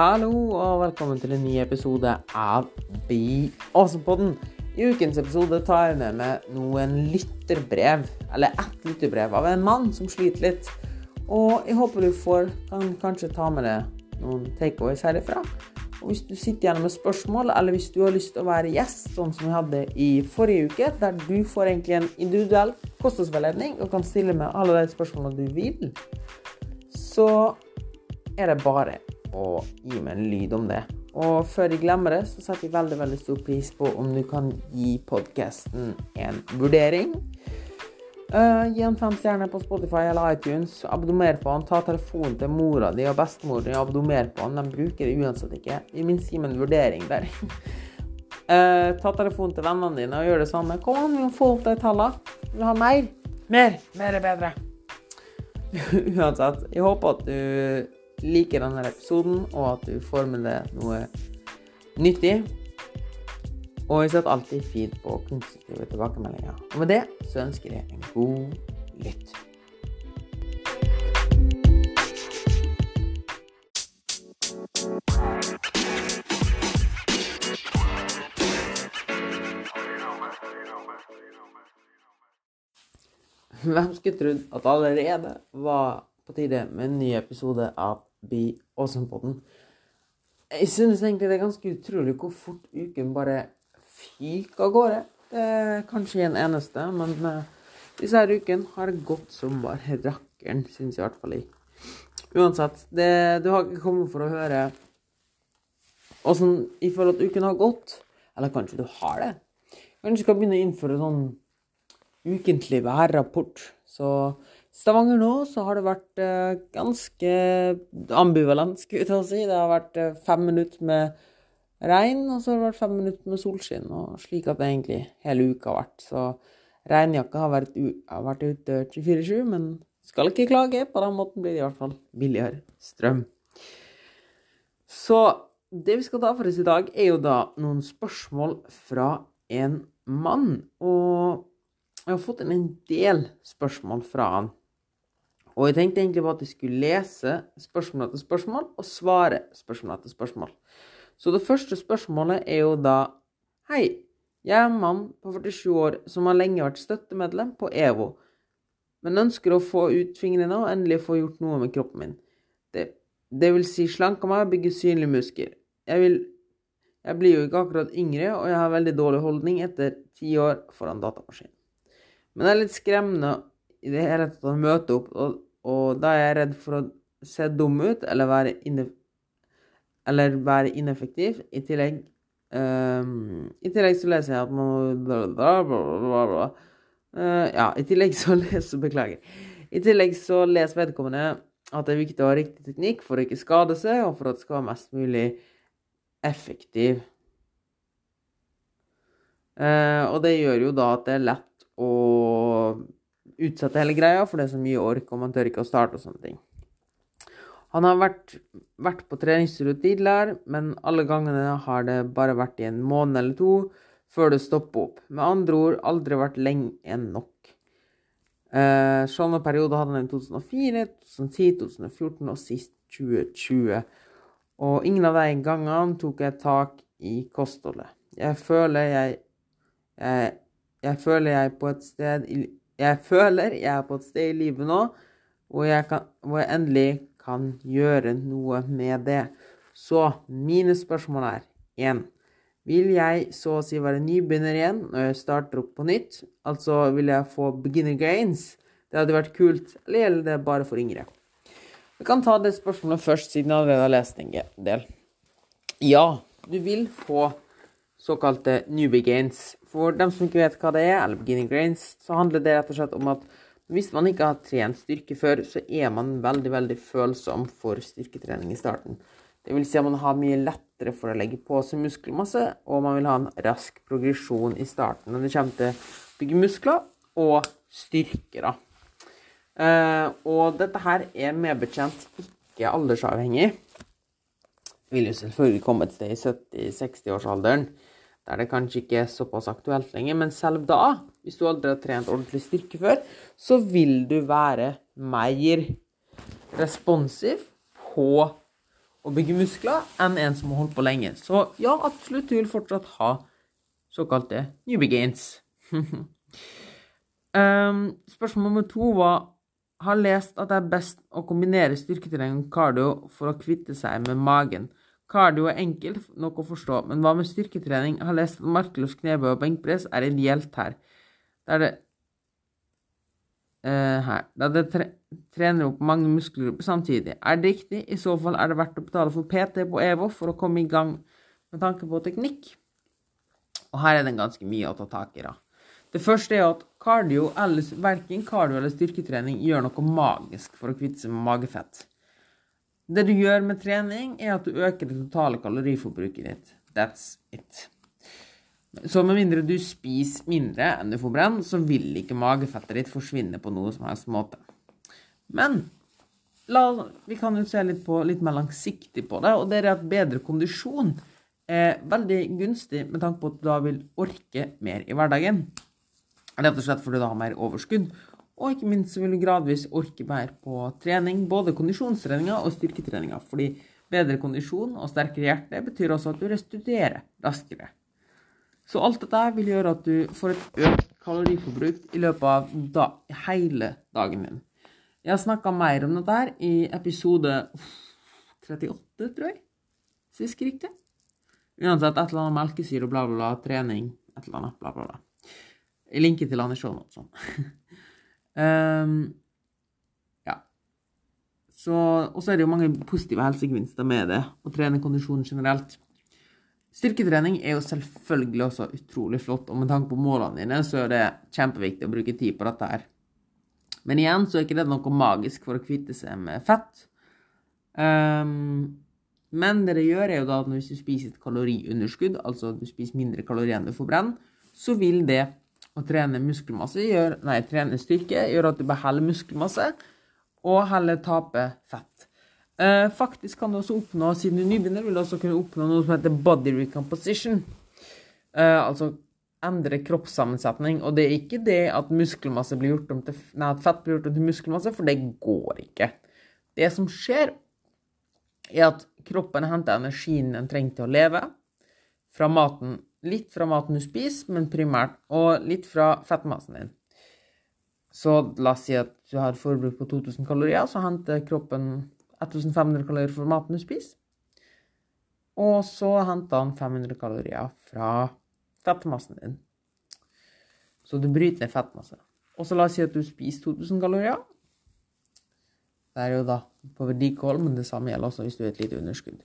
Hallo og velkommen til en ny episode av Be Awesome-podden. I ukens episode tar jeg med meg noen lytterbrev, eller ett lytterbrev av en mann som sliter litt. Og jeg håper du får, kan kanskje ta med deg noen takeaways herifra. Og hvis du sitter igjen med spørsmål, eller hvis du har lyst til å være gjest, sånn som vi hadde i forrige uke, der du får egentlig en individuell kostholdsveiledning og kan stille med alle de spørsmålene du vil, så er det bare og gi meg en lyd om det. Og før jeg glemmer det, så setter jeg veldig veldig stor pris på om du kan gi podkasten en vurdering. Uh, gi en fem stjerner på Spotify eller iTunes. Abdomer på den. Ta telefonen til mora di og bestemor di og abdomer på den. De bruker det uansett ikke. I minst gi meg en vurdering der. uh, ta telefonen til vennene dine og gjør det samme. Kom an, vi må få opp de tallene. Vi vil ha mer. Mer. Mer er bedre. uansett, jeg håper at du liker denne episoden, og at du får med deg noe nyttig. Og jeg setter alltid fint på konstruktive tilbakemeldinger. Og med det så ønsker jeg en god lytt. Hvem skulle trodd at allerede var på tide med en ny episode av Be Awesome-podden. Jeg synes egentlig det er ganske utrolig hvor fort uken bare fyker av gårde. Det er kanskje en eneste, men uh, disse her ukene har gått som bare rakkeren, synes jeg i hvert fall jeg. Uansett, det, du har ikke kommet for å høre åssen i forhold til uken har gått. Eller kanskje du har det. Kanskje du skal begynne å innføre sånn ukentlig værrapport. Så Stavanger nå så har det vært eh, ganske ambivalent, skulle jeg til å si. Det har vært eh, fem minutter med regn, og så har det vært fem minutter med solskinn. Og slik at det egentlig hele uka har vært. Så regnjakka har vært, har vært ute 24-7, men skal ikke klage. På den måten blir det i hvert fall billigere strøm. Så det vi skal ta for oss i dag, er jo da noen spørsmål fra en mann. Og jeg har fått en del spørsmål fra han. Og jeg tenkte egentlig på at jeg skulle lese spørsmål etter spørsmål og svare spørsmål etter spørsmål. Så det første spørsmålet er jo da Hei, jeg er en mann på 47 år som har lenge vært støttemedlem på EVO, men ønsker å få ut fingrene og endelig få gjort noe med kroppen min. Det, det vil si slanke meg og bygge synlige muskler. Jeg, vil, jeg blir jo ikke akkurat yngre, og jeg har veldig dårlig holdning etter ti år foran datamaskin. Men det er litt skremmende i det hele tatt å møte opp, og, og da er jeg redd for å se dum ut eller være, inne, eller være ineffektiv. I tillegg um, I tillegg så leser jeg at man bla, bla, bla. Uh, ja, i tillegg så leser Beklager. I tillegg så leser vedkommende at det er viktig å ha riktig teknikk for å ikke skade seg, og for at det skal være mest mulig effektiv. Uh, og det gjør jo da at det er lett utsette hele greia, for det er så mye ork, og man tør ikke å starte og sånne ting. Han har vært, vært på treningstur tidligere, men alle gangene har det bare vært i en måned eller to før det stopper opp. Med andre ord aldri vært lenge enn nok. Eh, sånne perioder hadde han i 2004, 2010, 2014 og sist 2020. Og ingen av de gangene tok jeg tak i kostholdet. Jeg føler jeg, jeg, jeg føler jeg på et sted i jeg føler jeg er på et sted i livet nå hvor jeg, kan, hvor jeg endelig kan gjøre noe med det. Så mine spørsmål er 1. Vil jeg så å si være nybegynner igjen når jeg starter opp på nytt? Altså vil jeg få beginner gains? Det hadde vært kult. Eller gjelder det bare for yngre? Vi kan ta det spørsmålet først, siden jeg allerede har lest en del. Ja, du vil få såkalte newbie gains. For dem som ikke vet hva det er, eller beginning grains, så handler det rett og slett om at hvis man ikke har trent styrke før, så er man veldig, veldig følsom for styrketrening i starten. Det vil si at man har mye lettere for å legge på seg muskelmasse, og man vil ha en rask progresjon i starten når det kommer til å bygge muskler og styrke, da. Uh, og dette her er medbetjent ikke aldersavhengig. Det vil jo selvfølgelig komme et sted i 70-60-årsalderen der det kanskje ikke er såpass aktuelt lenger. Men selv da, hvis du aldri har trent ordentlig styrke før, så vil du være mer responsiv på å bygge muskler enn en som har holdt på lenge. Så ja, absolutt, du vil fortsatt ha såkalte newbie gains. um, spørsmål nummer to var har lest at det er best å kombinere styrketrening og cardio for å kvitte seg med magen. Cardio er enkelt nok å forstå, men hva med styrketrening? Jeg Har lest at markløft, knebøy og benkpress er ideelt her. Det er det uh, her. Da det tre trener opp mange muskelgrupper samtidig. Er det riktig? I så fall er det verdt å betale for PT på EVO for å komme i gang med tanke på teknikk. Og her er det ganske mye å ta tak i, da. Det første er at cardio eller, verken cardio eller styrketrening gjør noe magisk for å kvitte seg med magefett. Det du gjør med trening, er at du øker det totale kaloriforbruket ditt. That's it. Så med mindre du spiser mindre enn du får brenn, så vil ikke magefettet ditt forsvinne på noe som helst måte. Men la, vi kan jo se litt, på, litt mer langsiktig på det, og det er at bedre kondisjon er veldig gunstig med tanke på at du da vil orke mer i hverdagen. Rett og slett fordi du har mer overskudd. Og ikke minst så vil du gradvis orke mer på trening, både kondisjonstreninga og styrketreninga. Fordi bedre kondisjon og sterkere hjerte betyr også at du restituerer raskere. Så alt dette vil gjøre at du får et økt kaloriforbruk i løpet av da, hele dagen din. Jeg har snakka mer om dette her i episode 38, tror jeg. Sist riktig. Uansett, et eller annet melkesyre, bla, bla, bla, trening, et eller annet, bla, bla, bla. Jeg linker til han i shownotes. Sånn. Um, ja. Så, og så er det jo mange positive helsegevinster med det, å trene kondisjon generelt. Styrketrening er jo selvfølgelig også utrolig flott, og med tanke på målene dine, så er det kjempeviktig å bruke tid på dette her. Men igjen så er ikke det noe magisk for å kvitte seg med fett. Um, men det det gjør, er jo da at hvis du spiser et kaloriunderskudd, altså du spiser mindre kalorier enn du får brenn så vil det å trene muskelmasse gjør, nei, trene styrke gjør at du beholder muskelmasse, og heller taper fett. Eh, faktisk kan du også oppnå, siden du er nybegynner, vil du også kunne oppnå noe som heter body recomposition. Eh, altså endre kroppssammensetning. Og det er ikke det at muskelmasse blir gjort om til, nei, at fett blir gjort om til muskelmasse, for det går ikke. Det som skjer, er at kroppen henter energien den trenger til å leve, fra maten litt fra maten du spiser, men primært, og litt fra fettmassen din. Så la oss si at du har forbruk på 2000 kalorier, så henter kroppen 1500 kalorier fra maten du spiser. Og så henter han 500 kalorier fra fettmassen din. Så du bryter ned fettmasse. Og så la oss si at du spiser 2000 kalorier. Det er jo da på vedlikehold, men det samme gjelder også hvis du har et lite underskudd.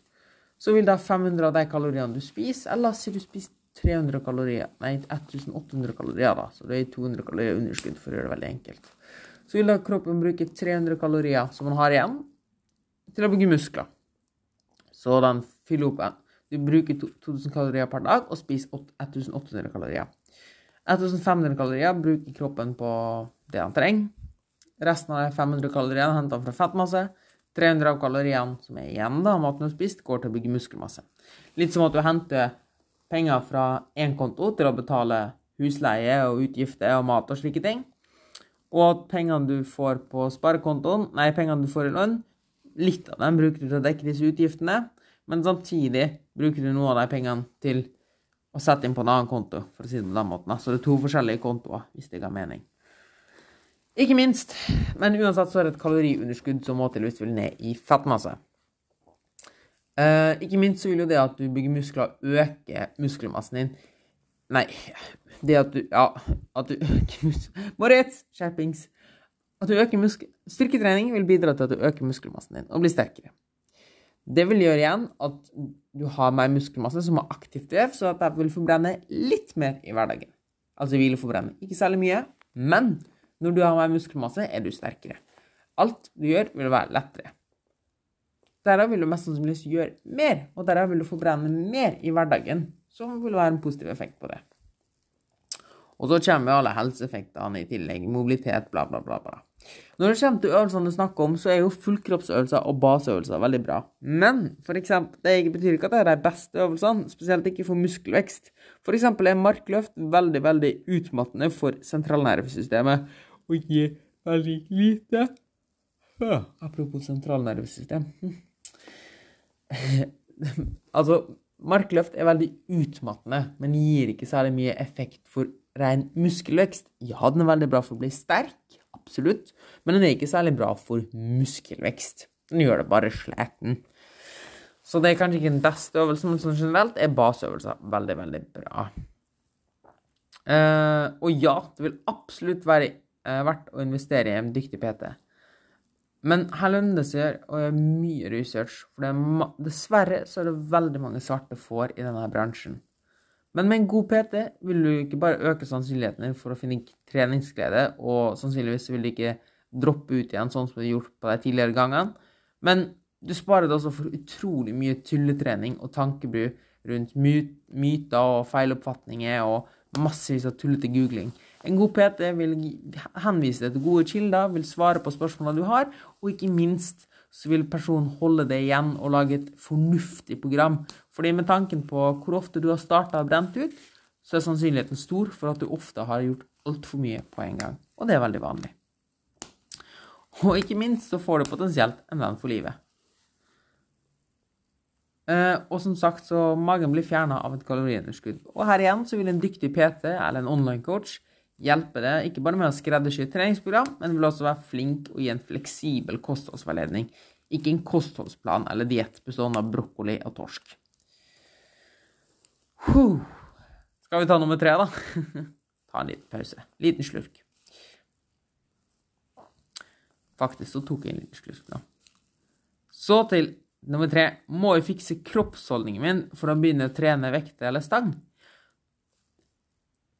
Så vil da 500 av de kaloriene du spiser, eller la oss si du spiser 300 kalorier, nei 1800 kalorier, da, så det er 200 kalorier underskudd, for å gjøre det veldig enkelt. Så vil da kroppen bruke 300 kalorier som man har igjen, til å bygge muskler. Så den fyller opp Du bruker 2000 kalorier per dag og spiser 1800 kalorier. 1500 kalorier bruker kroppen på det han trenger. Resten av de 500 kaloriene henter han fra fettmasse. 300 av kaloriene som er igjen da, maten du har spist, går til å bygge muskelmasse. Litt som at du henter penger fra én konto til å betale husleie og utgifter og mat og slike ting. Og at pengene du får på sparekontoen, nei, pengene du får i lønn, litt av dem bruker du til å dekke disse utgiftene, men samtidig bruker du noe av de pengene til å sette inn på en annen konto, for å si det på den måten. Så det er to forskjellige kontoer, hvis det ga mening. Ikke minst, men uansett så er det et kaloriunderskudd som må til hvis du vil ned i fettmasse. Uh, ikke minst så vil jo det at du bygger muskler, øke muskelmassen din. Nei, det at du Ja, at du øker muskler Moritz, skjerpings. At du øker muskel... Styrketrening vil bidra til at du øker muskelmassen din og blir sterkere. Det vil gjøre igjen at du har mer muskelmasse som har aktivt vev, så at jeg vil forbrenne litt mer i hverdagen. Altså hvileforbrenne. Ikke særlig mye, men når du har mer muskelmasse, er du sterkere. Alt du gjør, vil være lettere. Derav vil du mest sannsynligvis gjøre mer, og derav vil du forbrenne mer i hverdagen, som vil være en positiv effekt på det. Og så kommer alle helseeffektene i tillegg, mobilitet, bla, bla, bla. bla. Når det kommer til øvelsene du snakker om, så er jo fullkroppsøvelser og baseøvelser veldig bra. Men for eksempel, det betyr ikke at det er de beste øvelsene, spesielt ikke for muskelvekst. For eksempel er markløft veldig, veldig utmattende for sentralnervesystemet og gir veldig lite Apropos sentralnervesystem. Altså, markløft er veldig utmattende, men gir ikke særlig mye effekt for ren muskelvekst. Ja, den er veldig bra for å bli sterk, absolutt, men den er ikke særlig bra for muskelvekst. Den gjør det bare sliten. Så det er kanskje ikke den beste øvelsen, men sånn generelt er baseøvelser veldig, veldig bra. Uh, og ja, det vil absolutt være uh, verdt å investere i en dyktig PT. Men her lønner det seg å gjøre mye research, for dessverre så er det veldig mange svarte får i denne bransjen. Men med en god PT vil du ikke bare øke sannsynligheten for å finne treningsglede, og sannsynligvis vil du ikke droppe ut igjen, sånn som du har gjort på de tidligere gangene. Men du sparer det også for utrolig mye tulletrening og tankebru rundt myter og feiloppfatninger og massevis av tullete googling. En god PT vil henvise deg til gode kilder, vil svare på spørsmålene du har, og ikke minst så vil personen holde det igjen og lage et fornuftig program. Fordi med tanken på hvor ofte du har starta og brent ut, så er sannsynligheten stor for at du ofte har gjort altfor mye på en gang. Og det er veldig vanlig. Og ikke minst så får du potensielt en venn for livet. Uh, og som sagt, så magen blir fjerna av et kaloriunderskudd. Og her igjen så vil en dyktig PT eller en online coach hjelpe deg ikke bare med å skreddersy treningsprogram, men vil også være flink og gi en fleksibel kostholdsveiledning. Ikke en kostholdsplan eller diett bestående av brokkoli og torsk. Huh. Skal vi ta nummer tre, da? ta en liten pause. Liten slurk. Faktisk så tok jeg en liten slurk nå. Så til Nummer tre må jeg fikse kroppsholdningen min for å begynne å trene vekter eller stang?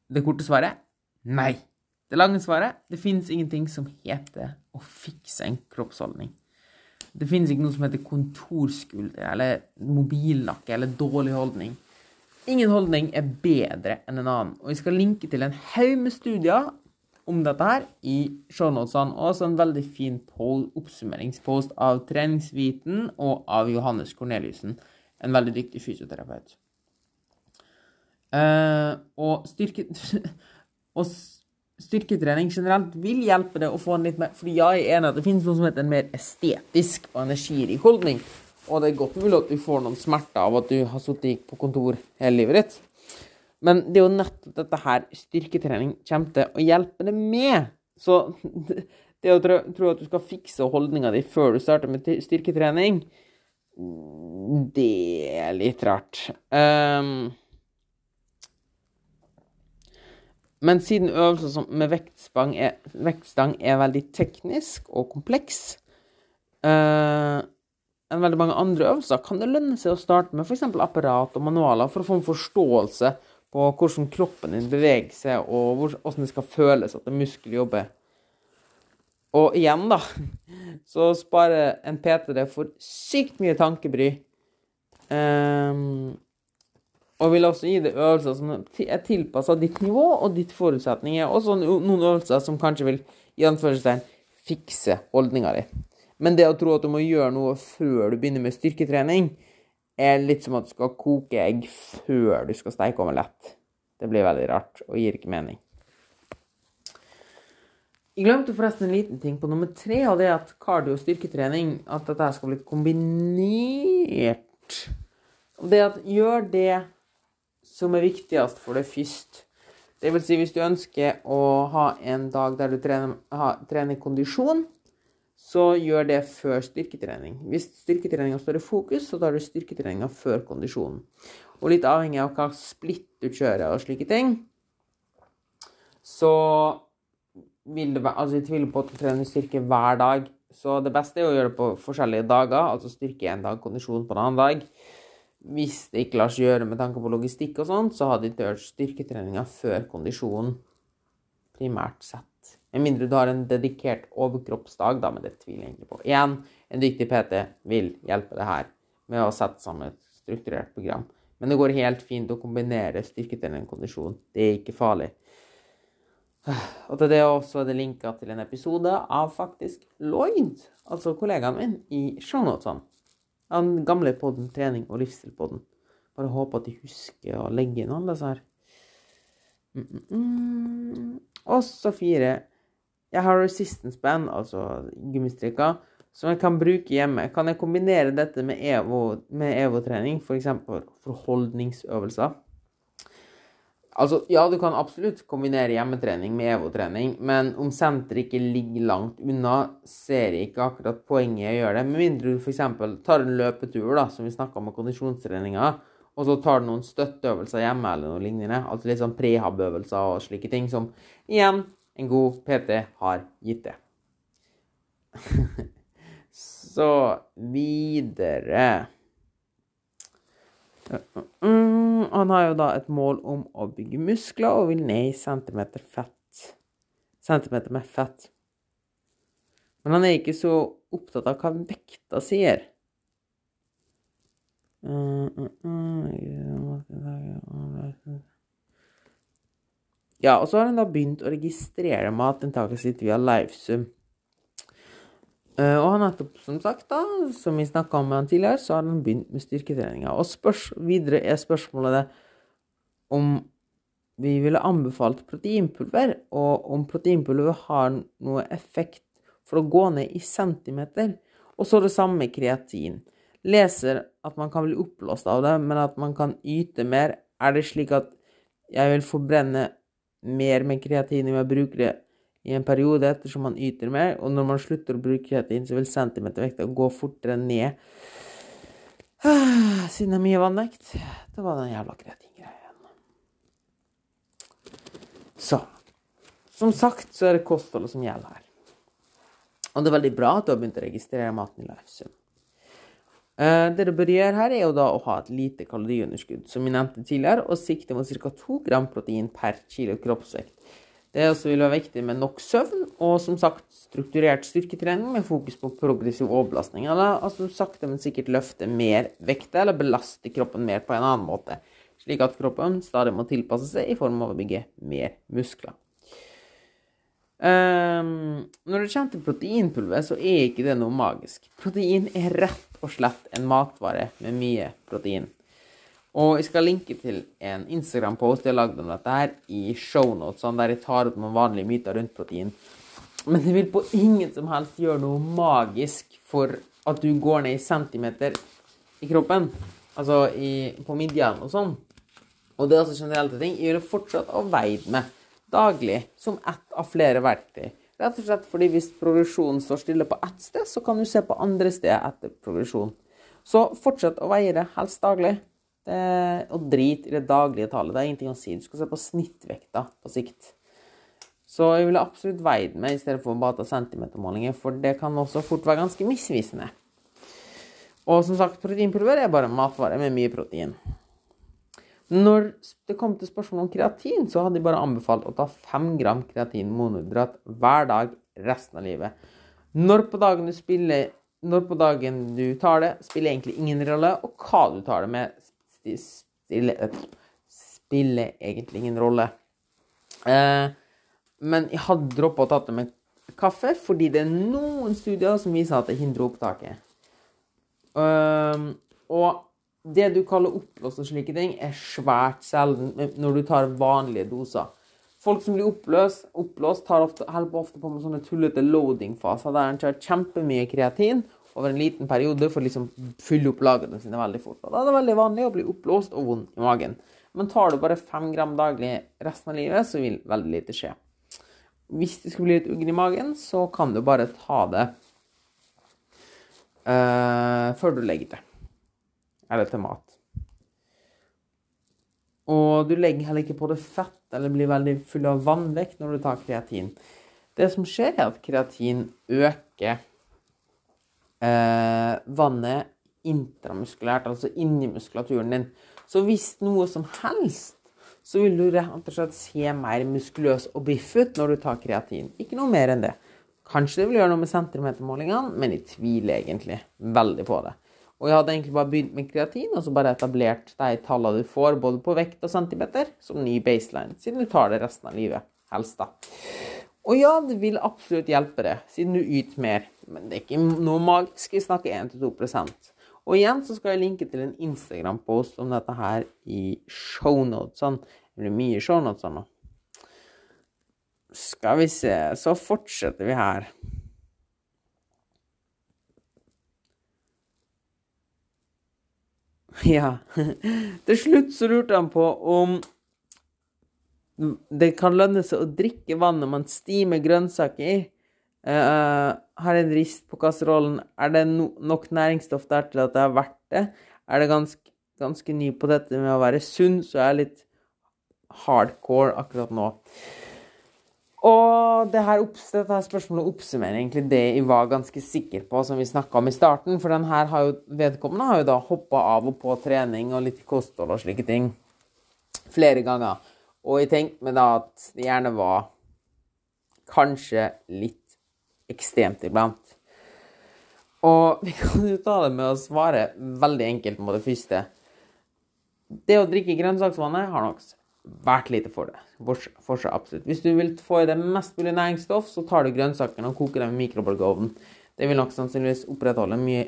Det korte svaret nei. Det lange svaret det finnes ingenting som heter å fikse en kroppsholdning. Det finnes ikke noe som heter kontorskulder eller mobilnakke eller dårlig holdning. Ingen holdning er bedre enn en annen, og vi skal linke til en haug med studier om dette her i shownotesene. Og også en veldig fin oppsummeringspost av treningsviten og av Johannes Korneliussen, en veldig dyktig fysioterapeut. Uh, og, styrke, og styrketrening generelt vil hjelpe deg å få en litt mer Fordi jeg er enig at det finnes noe som heter en mer estetisk og energirik holdning. Og det er godt mulig at du får noen smerter av at du har sittet på kontor hele livet ditt. Men det er jo nettopp dette her styrketrening kommer til å hjelpe deg med. Så det å tro, tro at du skal fikse holdninga di før du starter med styrketrening, det er litt rart. Um, men siden øvelser med vektstang er, vektstang er veldig teknisk og kompleks uh, enn veldig mange andre øvelser, kan det lønne seg å starte med f.eks. apparat og manualer for å få en forståelse på hvordan kroppen din beveger seg, og hvordan det skal føles at en muskel jobber. Og igjen, da, så sparer en PT det for sykt mye tankebry. Um, og vil også gi deg øvelser som er tilpassa ditt nivå og ditt forutsetninger. Og så noen øvelser som kanskje vil i anførselstegn fikse holdninga di. Men det å tro at du må gjøre noe før du begynner med styrketrening, er litt som at du skal koke egg før du skal steike omelett. Det blir veldig rart og gir ikke mening. Jeg glemte forresten en liten ting på nummer tre, og det er at cardio- og styrketrening at dette skal bli kombinert. Og det at gjør det som er viktigst for deg først. Det vil si, hvis du ønsker å ha en dag der du trener, ha, trener kondisjon, så gjør det før styrketrening. Hvis styrketreninga står i fokus, så tar du styrketreninga før kondisjonen. Og litt avhengig av hva splitt du kjører og slike ting, så vil det være Altså, jeg tviler på at du trener styrke hver dag. Så det beste er å gjøre det på forskjellige dager, altså styrke en dag, kondisjon på en annen dag. Hvis det ikke lar seg gjøre med tanke på logistikk og sånt, så hadde ikke gjort styrketreninga før kondisjonen, primært sett. Med mindre du har en dedikert overkroppsdag, da, men det tviler jeg egentlig på. Igjen, en dyktig PT vil hjelpe deg her med å sette sammen et strukturert program. Men det går helt fint å kombinere styrketrening og kondisjon. Det er ikke farlig. Og til det også er det linka til en episode av faktisk Lloyd, altså kollegaen min, i shownotene. Den gamle podden Trening og livsstil-podden. Bare håper at de husker å legge inn alle disse her. Og så fire jeg har resistance band, altså gummistrikker, som jeg kan bruke hjemme. Kan jeg kombinere dette med EVO, med EVO-trening, f.eks. For forholdningsøvelser? Altså, ja, du kan absolutt kombinere hjemmetrening med EVO-trening, men om senteret ikke ligger langt unna, ser jeg ikke akkurat poenget i å gjøre det. Med mindre du f.eks. tar en løpetur, da, som vi snakka om med kondisjonstreninga, og så tar du noen støtteøvelser hjemme eller noe lignende. Altså litt sånn prehab-øvelser og slike ting som igjen en god PT har gitt det. så videre Mm, han har jo da et mål om å bygge muskler og vil ned i centimeter fett. Centimeter med fett. Men han er ikke så opptatt av hva vekta sier. Ja, og så har han da begynt å registrere matinntaket sitt via livesum. Uh, og han har som sagt, da, som vi snakka om med han tidligere, så har han begynt med styrketreninga. Og spørs, videre er spørsmålet det om vi ville anbefalt proteinpulver, og om proteinpulver har noe effekt for å gå ned i centimeter. Og så det samme med kreatin. Leser at man kan bli oppblåst av det, men at man kan yte mer. Er det slik at jeg vil forbrenne mer med kreatin om jeg bruker det i en periode ettersom man yter mer, og når man slutter å bruke kreatin, så vil centimetervekta gå fortere ned. Ah, siden det er mye vannvekt. Det var den jævla kreatingreia. Så Som sagt så er det kostholdet som gjelder her. Og det er veldig bra at du har begynt å registrere maten i Lifesum. Uh, det du bør gjøre her, er jo da å ha et lite kaloriunderskudd, som vi nevnte tidligere, og sikte mot ca. 2 gram protein per kilo kroppsvekt. Det også vil være viktig med nok søvn og som sagt strukturert styrketrening med fokus på progressiv overbelastning. Eller altså sakte, men sikkert løfte mer vekt eller belaste kroppen mer på en annen måte. Slik at kroppen stadig må tilpasse seg i form av å bygge mer muskler. Um, når det kommer til proteinpulver, så er ikke det noe magisk. Protein er rett og slett en matvare med mye protein. Og jeg skal linke til en Instagram-post jeg har lagd om dette her i shownotesene, der jeg tar opp noen vanlige myter rundt protein. Men det vil på ingen som helst gjøre noe magisk for at du går ned i centimeter i kroppen. Altså i, på midjen og sånn. Og det er altså generelle ting. Jeg vil fortsatt å veie med daglig som ett av flere verktøy. Rett og slett fordi hvis progresjonen står stille på ett sted, så kan du se på andre steder etter progresjon. Så fortsett å veie det, helst daglig. Det, og drit i det daglige tallet. Det er ingenting å si. Du skal se på snittvekta på sikt. Så jeg ville absolutt veid meg i stedet for å bare ta centimetermålinger, for det kan også fort være ganske misvisende. Og som sagt, proteinpulver er bare matvare med mye protein. Når det kom til spørsmålet om kreatin, så hadde de bare anbefalt å ta 5 gram kreatin monohydrat hver dag resten av livet. Når på dagen du spiller når på dagen du tar det, spiller egentlig ingen rolle, og hva du tar det med, stille, spiller egentlig ingen rolle. Eh, men jeg hadde droppa å ta det med kaffe, fordi det er noen studier som viser at det hindrer opptaket. Eh, og det du kaller oppblåst og slike ting, er svært sjelden når du tar vanlige doser. Folk som blir oppblåst, tar ofte, ofte på med sånne tullete loading-faser der en tar kjempemye kreatin over en liten periode for å liksom fylle opp lagrene sine veldig fort. Og da er det veldig vanlig å bli oppblåst og vond i magen. Men tar du bare fem gram daglig resten av livet, så vil veldig lite skje. Hvis det skulle bli litt uggen i magen, så kan du bare ta det uh, før du legger det. Eller til mat. Og du legger heller ikke på det fett eller blir veldig full av vannvekt når du tar kreatin. Det som skjer, er at kreatin øker eh, vannet intramuskulært, altså inni muskulaturen din. Så hvis noe som helst, så vil du rett og slett se mer muskuløs og biff ut når du tar kreatin. Ikke noe mer enn det. Kanskje det vil gjøre noe med centimetermålingene, men jeg tviler egentlig veldig på det. Og jeg hadde egentlig bare begynt med kreatin, og så bare etablert de tallene du får, både på vekt og centimeter, som ny baseline, siden du tar det resten av livet. Helst, da. Og ja, det vil absolutt hjelpe det, siden du yter mer. Men det er ikke noe magisk. Vi snakker 1-2 Og igjen så skal jeg linke til en Instagram-post om dette her i shownotesene. Sånn, det blir mye shownotes nå. Skal vi se Så fortsetter vi her. Ja. Til slutt så lurte han på om det kan lønne seg å drikke vann når man stimer grønnsaker i. Uh, har en rist på kasserollen. Er det no nok næringsstoff der til at det er verdt det? Er det ganske, ganske ny på dette med å være sunn, så er jeg litt hardcore akkurat nå. Og det her, dette spørsmålet oppsummerer egentlig det jeg var ganske sikker på, som vi snakka om i starten. For den her har jo, vedkommende har jo da hoppa av og på trening og litt kosthold og slike ting flere ganger. Og jeg tenkte meg da at det gjerne var kanskje litt ekstremt iblant. Og vi kan jo ta det med å svare veldig enkelt på det første. Det å drikke grønnsaksvannet har nok vært lite for det. For seg absolutt. Hvis du vil få i deg mest mulig næringsstoff, så tar du grønnsakene og koker dem i mikrobølgeovnen. Det vil nok sannsynligvis opprettholde mye,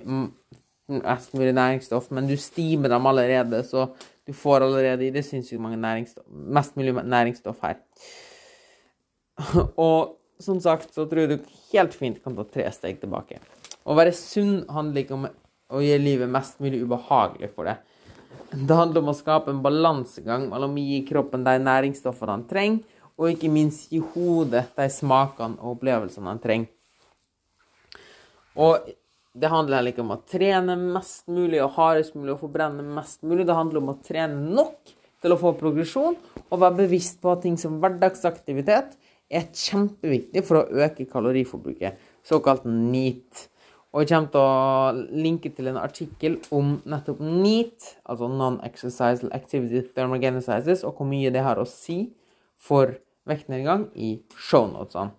mest mulig næringsstoff, men du stimer dem allerede, så du får allerede i det sinnssykt mange næringsstoff, mest mulig næringsstoff her. Og som sagt så tror jeg du helt fint kan ta tre steg tilbake. Å være sunn handler ikke om å gjøre livet mest mulig ubehagelig for deg. Det handler om å skape en balansegang mellom å gi kroppen de næringsstoffene han trenger, og ikke minst gi hodet de smakene og opplevelsene han trenger. Og det handler ikke om å trene mest mulig og hardest mulig og forbrenne mest mulig. Det handler om å trene nok til å få progresjon, og være bevisst på at ting som hverdagsaktivitet er kjempeviktig for å øke kaloriforbruket, såkalt NEAT. Og jeg kommer til å linke til en artikkel om nettopp NEAT, altså Non-Exercise Activity Thermogenesis, og hvor mye det har å si for vektnedgang i shownotene.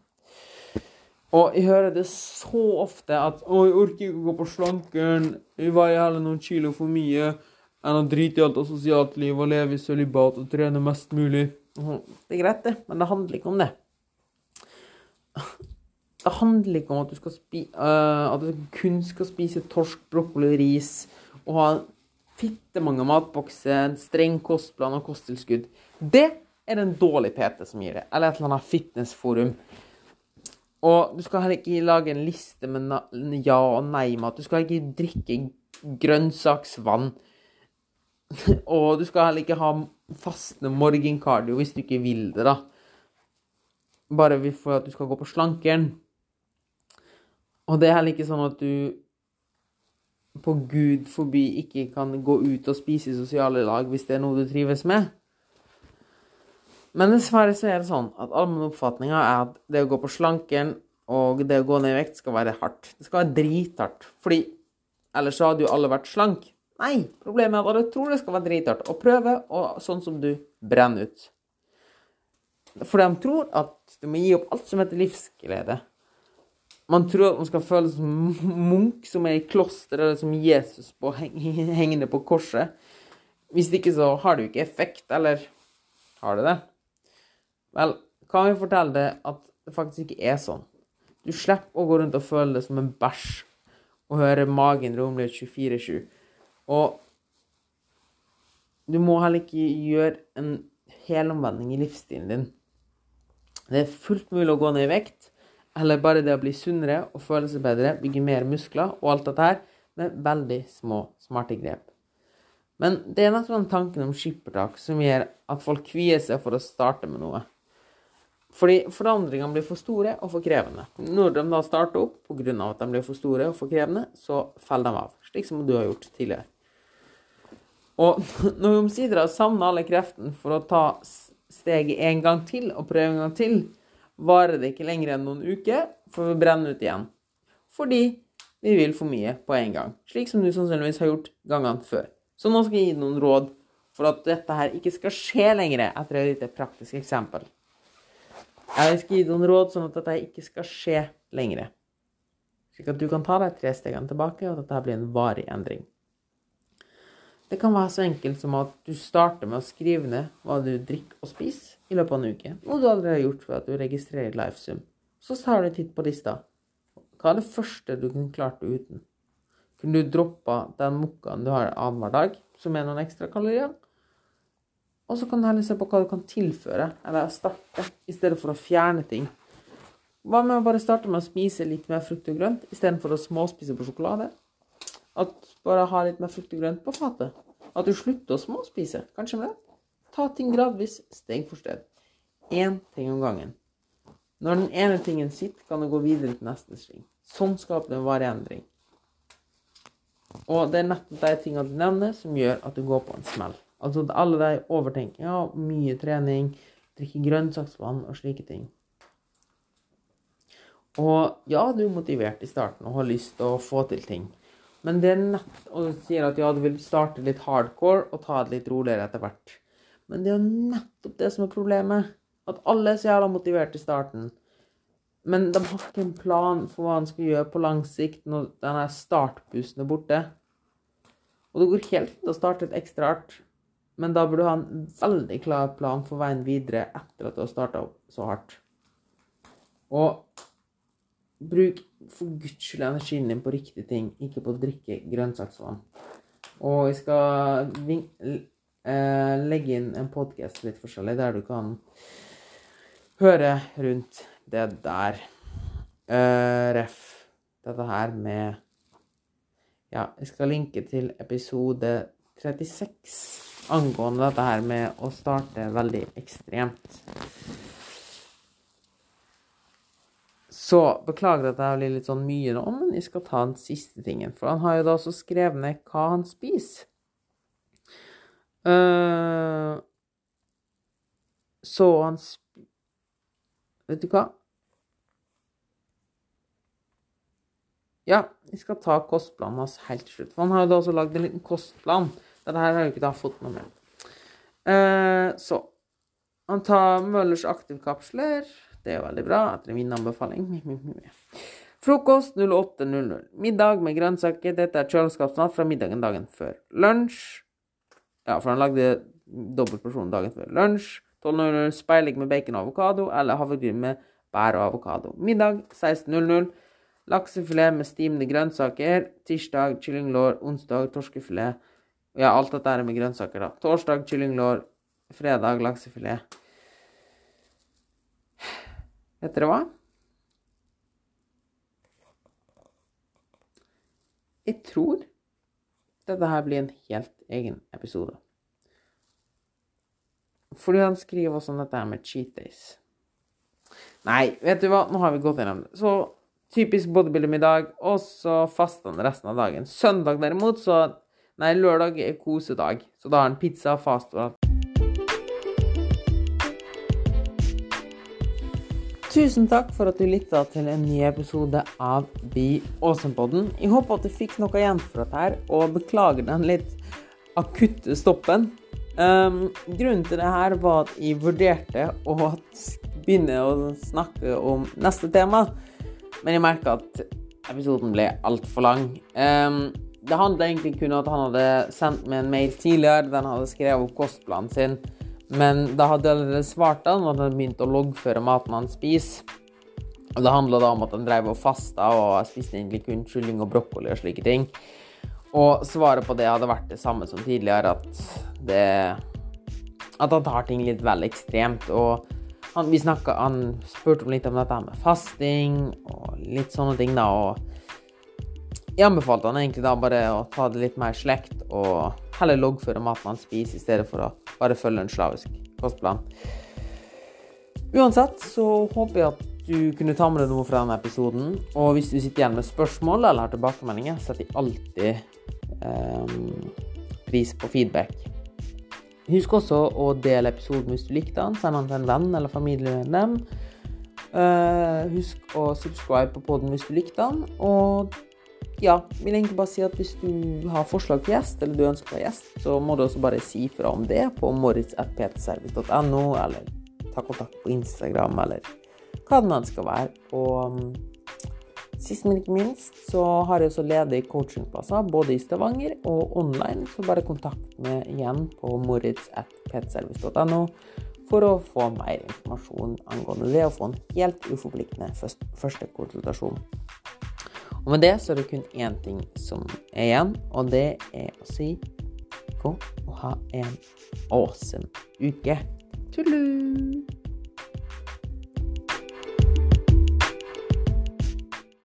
Og jeg hører det så ofte at 'Å, jeg orker ikke å gå på slankeren. Jeg veier heller noen kilo for mye enn å drite i alt av sosialt liv og leve i sølibat og trene mest mulig'. Det er greit, det, men det handler ikke om det. Det handler ikke om at du, skal spi, uh, at du kun skal spise torsk, brokkoli ris og ha fitte mange matbokser, streng kostplan og kosttilskudd. Det er det en dårlig PT som gir det, eller et eller annet fitnessforum. Og du skal heller ikke lage en liste med ja- og nei-mat. Du skal ikke drikke grønnsaksvann. og du skal heller ikke ha fastende morgenkardio hvis du ikke vil det, da. Bare for at du skal gå på slankeren. Og det er heller ikke sånn at du på Gud forby ikke kan gå ut og spise i sosiale lag hvis det er noe du trives med. Men dessverre så er det sånn at allmennoppfatninga er at det å gå på slanken og det å gå ned i vekt skal være hardt. Det skal være drithardt. Fordi ellers så hadde jo alle vært slank. Nei, problemet er at alle tror det skal være drithardt. å prøve, og sånn som du brenner ut. For de tror at du må gi opp alt som heter livsglede. Man tror at man skal føle som munk som er i kloster, eller som Jesus på, hengende på korset. Hvis ikke så har det jo ikke effekt, eller har det det? Vel, kan vi fortelle deg at det faktisk ikke er sånn. Du slipper å gå rundt og føle det som en bæsj og høre magen rumle 24-7. Og du må heller ikke gjøre en helomvending i livsstilen din. Det er fullt mulig å gå ned i vekt eller bare det å bli sunnere og føle seg bedre, bygge mer muskler og alt dette her, med veldig små, smarte grep. Men det er nettopp den tanken om skippertak som gjør at folk kvier seg for å starte med noe. Fordi forandringene blir for store og for krevende. Når de da starter opp pga. at de blir for store og for krevende, så faller de av. Slik som du har gjort tidligere. Og når vi omsider har savna alle kreftene for å ta steget en gang til og prøve en gang til, varer det ikke lenger enn noen uker, for vi brenner ut igjen. Fordi vi vil for mye på en gang. Slik som du sannsynligvis har gjort gangene før. Så nå skal jeg gi noen råd for at dette her ikke skal skje lenger, etter et lite praktisk eksempel. Jeg skal gi noen råd sånn at dette ikke skal skje lenger. Slik at du kan ta deg tre stegene tilbake, og at dette blir en varig endring. Det kan være så enkelt som at du starter med å skrive ned hva du drikker og spiser i løpet av en uke. Noe du allerede har gjort ved at du registrerer Lifesum. Så tar du titt på lista. Hva er det første du kunne klart uten? Kunne du droppa den mokkaen du har annenhver dag, som er noen ekstra kalorier? Og så kan du heller se på hva du kan tilføre, eller starte, i stedet for å fjerne ting. Hva med å bare starte med å spise litt mer frukt og grønt, istedenfor å småspise på sjokolade? At bare ha litt mer frukt og grønt på fatet. At du slutter å småspise. Kanskje med det. Ta ting gradvis, steg for steg. Én ting om gangen. Når den ene tingen sitter, kan du gå videre til neste sving. Sånn skaper du en varig endring. Og det er nettopp de tingene du nevner, som gjør at du går på en smell. Altså alle de overtenkinga, mye trening, drikke grønnsaksvann og slike ting. Og ja, du er motivert i starten og har lyst til å få til ting. Men det er nett, og du sier at ja, du vil starte litt hardcore og ta det litt roligere etter hvert. Men det er jo nettopp det som er problemet. At alle er så jævla motivert i starten. Men de har ikke en plan for hva de skal gjøre på lang sikt når denne startbussen er borte. Og det går helt fint å starte litt ekstra hardt, men da burde du ha en veldig klar plan for veien videre etter at du har starta opp så hardt. Og bruk for guds skyld energien din på riktige ting, ikke på å drikke grønnsaksvann. Og jeg skal eh, legge inn en podkast litt forskjellig, der du kan høre rundt det der. Uh, ref. Dette her med Ja, jeg skal linke til episode 36 angående dette her med å starte veldig ekstremt. Så beklager at jeg blir litt sånn mye nå, men jeg skal ta den siste tingen. For han har jo da også skrevet ned hva han spiser. Uh, så han sp Vet du hva? Ja, vi skal ta kostplanen hans helt til slutt. For han har jo da også lagd en liten kostplan. Dette her har jo ikke da fått noe med. Eh, så han tar Møllers aktivkapsler. Det er jo veldig bra etter min anbefaling. Frokost 08.00. Middag med grønnsaker. Dette er kjøleskapsmat fra middagen dagen før. Lunsj Ja, for han lagde dobbeltporsjon dagen før. Lunsj 12.00. Speilegg med bacon og avokado eller havregryn med bær og avokado. Middag 16.00. Laksefilet med stimende grønnsaker. Tirsdag kyllinglår. Onsdag torskefilet. Ja, alt dette er med grønnsaker, da. Torsdag kyllinglår. Fredag laksefilet. Vet dere hva? Jeg tror dette her blir en helt egen episode. Fordi han skriver også om dette her med cheat days. Nei, vet du hva, nå har vi gått gjennom det. Så typisk bodybuilding i dag, og så faster han resten av dagen. Søndag derimot, så Nei, lørdag er kosedag, så da har han pizza, fast og Tusen takk for at du lytta til en ny episode av Be Awesome-podden. Jeg håper at du fikk noe igjen for dette her, og beklager den litt akutte stoppen. Um, grunnen til det her var at jeg vurderte å begynne å snakke om neste tema, men jeg merka at episoden ble altfor lang. Um, det handla egentlig kun om at han hadde sendt meg en mail tidligere der han hadde skrevet opp kostplanen sin. Men da hadde jeg allerede svart han, og han hadde begynt å loggføre maten han spiser. Og Det handla da om at han drev og fasta og spiste egentlig kun kylling og brokkoli og slike ting. Og svaret på det hadde vært det samme som tidligere, at det At han tar ting litt vel ekstremt. Og han, vi snakka han spurte om litt om dette med fasting og litt sånne ting, da. Og jeg anbefalte han egentlig da bare å ta det litt mer slekt og heller loggføre maten han spiser, i stedet for å bare følge en slavisk kostplan. Uansett så håper jeg at du kunne ta med deg noe fra denne episoden. Og hvis du sitter igjen med spørsmål eller har tilbakemeldinger, setter jeg alltid um, pris på feedback. Husk også å dele episoden hvis du likte den. Send den til en venn eller familiemedlem. Uh, husk å subscribe på poden hvis du likte den. Og ja, vil egentlig bare si at hvis du har forslag til gjest, eller du ønsker være gjest, så må du også bare si fra om det på moritz.ptservice.no, eller ta kontakt på Instagram, eller hva det nå skal være. Og um, sist, men ikke minst, så har jeg også ledige coachingplasser både i Stavanger og online, så bare kontakt meg igjen på moritz.ptservice.no for å få mer informasjon angående det og få en helt uforpliktende første konsultasjon. Og med det så er det kun én ting som er igjen, og det er å si gå og ha en awesome uke. Tullu!